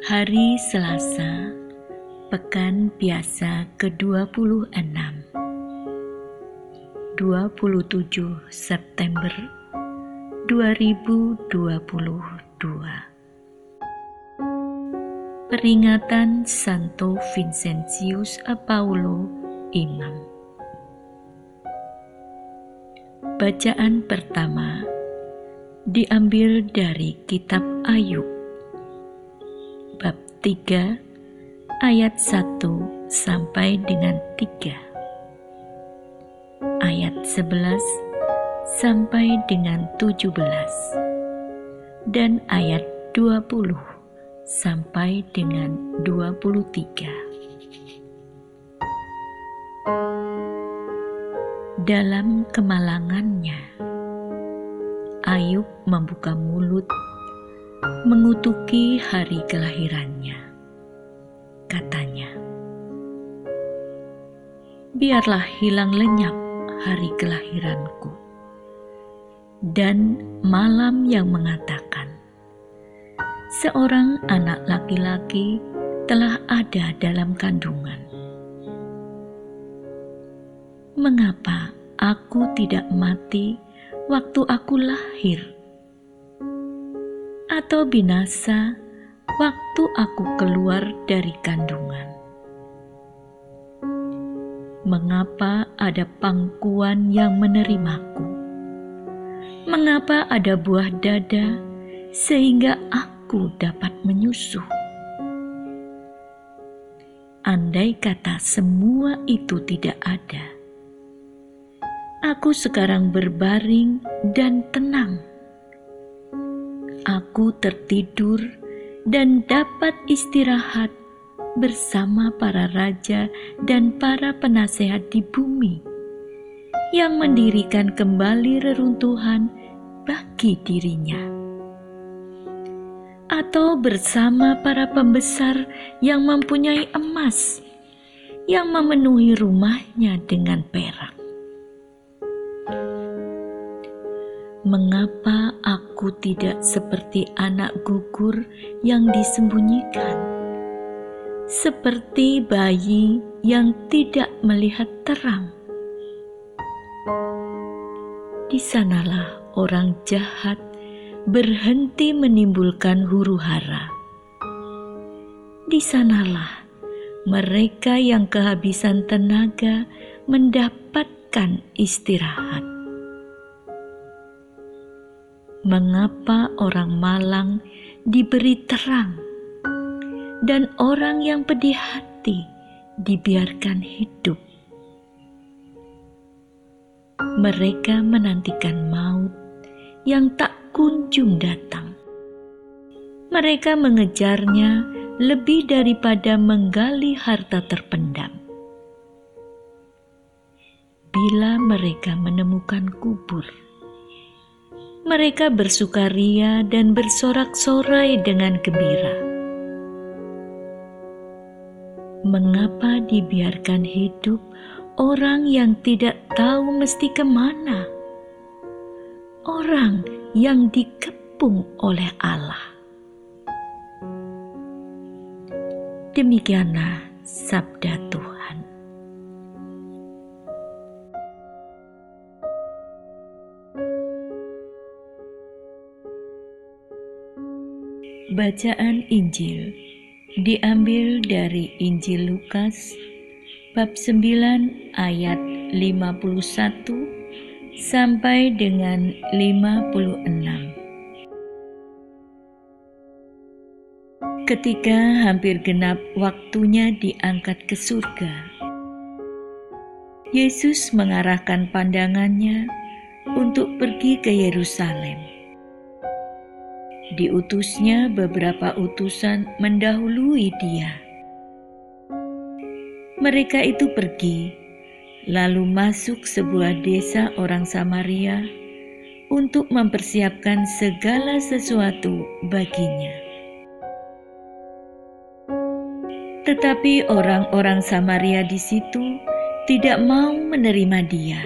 Hari Selasa, Pekan Biasa ke-26. 27 September 2022 Peringatan Santo Vincentius Apaulo Imam. Bacaan pertama diambil dari kitab Ayub 3 ayat 1 sampai dengan 3 ayat 11 sampai dengan 17 dan ayat 20 sampai dengan 23 Dalam kemalangannya Ayub membuka mulut mengutuki hari kelahirannya. Katanya, "Biarlah hilang lenyap hari kelahiranku." Dan malam yang mengatakan, "Seorang anak laki-laki telah ada dalam kandungan." Mengapa aku tidak mati waktu aku lahir? Atau binasa waktu aku keluar dari kandungan. Mengapa ada pangkuan yang menerimaku? Mengapa ada buah dada sehingga aku dapat menyusuh? Andai kata semua itu tidak ada, aku sekarang berbaring dan tenang aku tertidur dan dapat istirahat bersama para raja dan para penasehat di bumi yang mendirikan kembali reruntuhan bagi dirinya, atau bersama para pembesar yang mempunyai emas yang memenuhi rumahnya dengan perak. Mengapa aku tidak seperti anak gugur yang disembunyikan? Seperti bayi yang tidak melihat terang. Di sanalah orang jahat berhenti menimbulkan huru-hara. Di sanalah mereka yang kehabisan tenaga mendapatkan istirahat mengapa orang malang diberi terang dan orang yang pedih hati dibiarkan hidup. Mereka menantikan maut yang tak kunjung datang. Mereka mengejarnya lebih daripada menggali harta terpendam. Bila mereka menemukan kubur, mereka bersukaria dan bersorak-sorai dengan gembira. Mengapa dibiarkan hidup orang yang tidak tahu mesti ke mana? Orang yang dikepung oleh Allah. Demikianlah sabda Tuhan. Bacaan Injil diambil dari Injil Lukas bab 9 ayat 51 sampai dengan 56. Ketika hampir genap waktunya diangkat ke surga, Yesus mengarahkan pandangannya untuk pergi ke Yerusalem diutusnya beberapa utusan mendahului dia. Mereka itu pergi, lalu masuk sebuah desa orang Samaria untuk mempersiapkan segala sesuatu baginya. Tetapi orang-orang Samaria di situ tidak mau menerima dia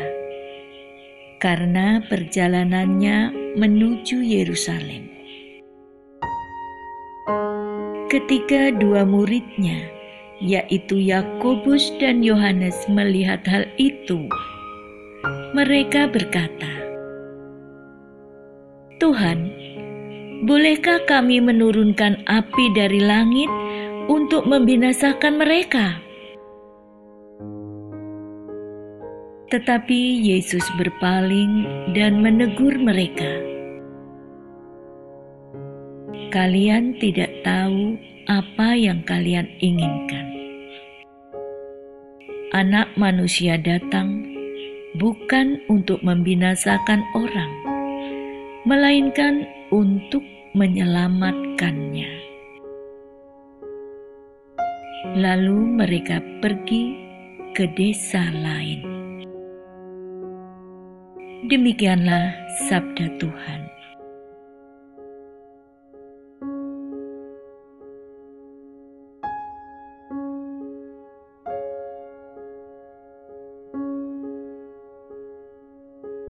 karena perjalanannya menuju Yerusalem. Ketika dua muridnya, yaitu Yakobus dan Yohanes, melihat hal itu, mereka berkata, "Tuhan, bolehkah kami menurunkan api dari langit untuk membinasakan mereka?" Tetapi Yesus berpaling dan menegur mereka kalian tidak tahu apa yang kalian inginkan. Anak manusia datang bukan untuk membinasakan orang, melainkan untuk menyelamatkannya. Lalu mereka pergi ke desa lain. Demikianlah sabda Tuhan.